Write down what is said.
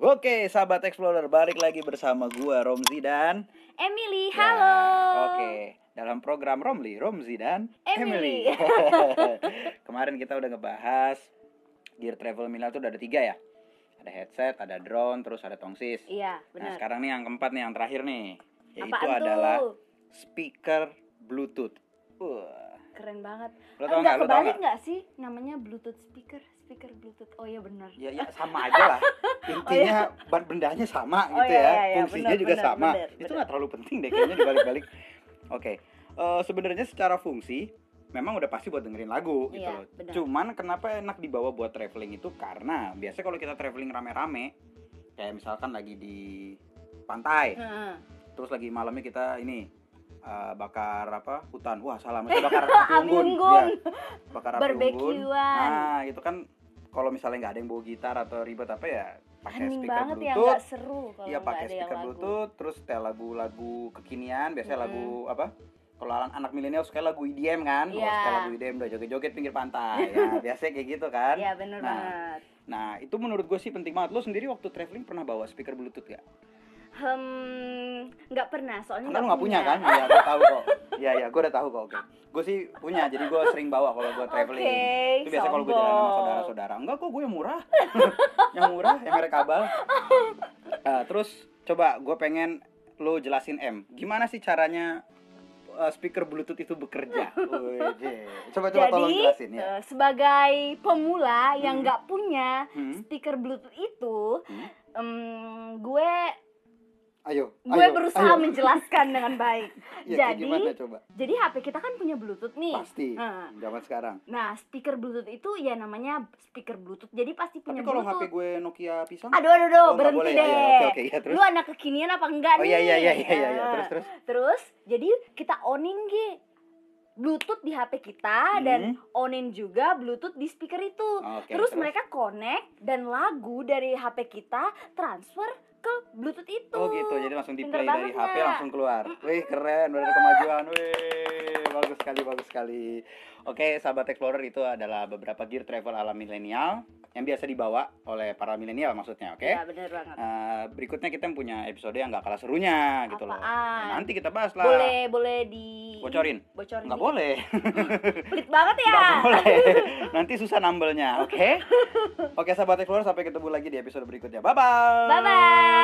Oke, sahabat Explorer, balik lagi bersama gua Romzi dan Emily, Ya, halo. Oke, dalam program Romli, Romzi dan Emily. Kemarin kita udah ngebahas gear travel Mila tuh udah ada tiga ya. Ada headset, ada drone, terus ada tongsis. Iya, Nah, benar. sekarang nih yang keempat nih, yang terakhir nih, yaitu Apaan adalah tuh? speaker Bluetooth. Wah, Keren banget. lo Eh, tau Enggak nggak? Lo tau kebalik nggak? sih namanya Bluetooth speaker? Speaker Bluetooth. Oh iya benar. Ya, ya sama aja lah. Intinya ban bendanya sama Oh, gitu iya, ya. iya, iya. Fungsinya Benar, juga benar, sama. benar, Itu nggak terlalu penting deh kayaknya dibalik-balik. Oke. Eh, sebenarnya secara fungsi memang udah pasti buat dengerin lagu gitu Iya, loh. Cuman kenapa enak dibawa buat traveling itu karena biasanya kalau kita traveling rame-rame kayak misalkan lagi di pantai, Heeh. terus lagi malamnya kita ini eh, bakar apa? Hutan. Wah salah maksudnya bakar api unggun. Unggun. Ya, bakar api unggun. Nah itu kan kalau misalnya nggak ada yang bawa gitar atau ribet apa ya pakai speaker banget ya bluetooth. nggak seru kalau iya nggak pakai speaker bluetooth terus setel lagu-lagu kekinian. Biasanya Mm-mm. lagu apa? Kalau anak, milenial suka lagu EDM kan? Wah, Iya. suka lagu EDM udah joget-joget pinggir pantai. Ya biasanya kayak gitu kan? Iya benar Nah, banget. nah itu menurut gue sih penting banget. Lo sendiri waktu traveling pernah bawa speaker bluetooth gak? Hmm, nggak pernah soalnya lu nggak punya kan? Iya, gue tahu kok. Iya, iya, gue udah tahu kok. Oke. Gue sih punya, jadi gue sering bawa kalau gue traveling. Oke, itu biasa kalau gue jalan sama saudara-saudara. Enggak kok, gue yang murah. yang murah, yang merek kabel. Nah, terus coba gue pengen lo jelasin M. Gimana sih caranya uh, speaker Bluetooth itu bekerja? Coba coba tolong Jadi jelasin ya. eh, sebagai pemula yang Hmm. nggak punya Hmm. speaker Bluetooth itu, Hmm. em, gue Ayo. gue ayo, berusaha ayo. menjelaskan dengan baik. Ya, Jadi, gimana coba? jadi HP kita kan punya Bluetooth nih. Pasti. Nah, Zaman sekarang. Nah, speaker Bluetooth itu ya namanya speaker Bluetooth. Jadi pasti Tapi punya kalau HP Bluetooth. gue Nokia pisang? Aduh, aduh, aduh, Oh, berhenti boleh deh. ya, ya. Oke, oke, ya, terus? Lu anak kekinian apa enggak Oh nih? iya iya iya iya iya, iya. Nah, Terus terus. Terus, jadi kita onin Gi Bluetooth di HP kita dan Hmm. onin juga Bluetooth di speaker itu. Oke, terus, mereka connect dan lagu dari HP kita transfer ke Bluetooth itu. Oh gitu, jadi langsung di play dari HP langsung keluar. Wih keren, ada kemajuan. Wih, bagus sekali, bagus sekali. Oke, sahabat Explorer itu adalah beberapa gear travel ala milenial yang biasa dibawa oleh para milenial maksudnya, oke? Iya, bener banget. Eh, berikutnya kita punya episode yang nggak kalah serunya gitu loh. Apaan? Nah, nanti kita bahas lah. Boleh, boleh di Bocorin? Bocorin. Nggak boleh. Pelit banget ya. Nggak boleh. Nanti susah nambelnya, oke? Oke, sahabat Explorer sampai ketemu lagi di episode berikutnya. Bye bye. Bye bye.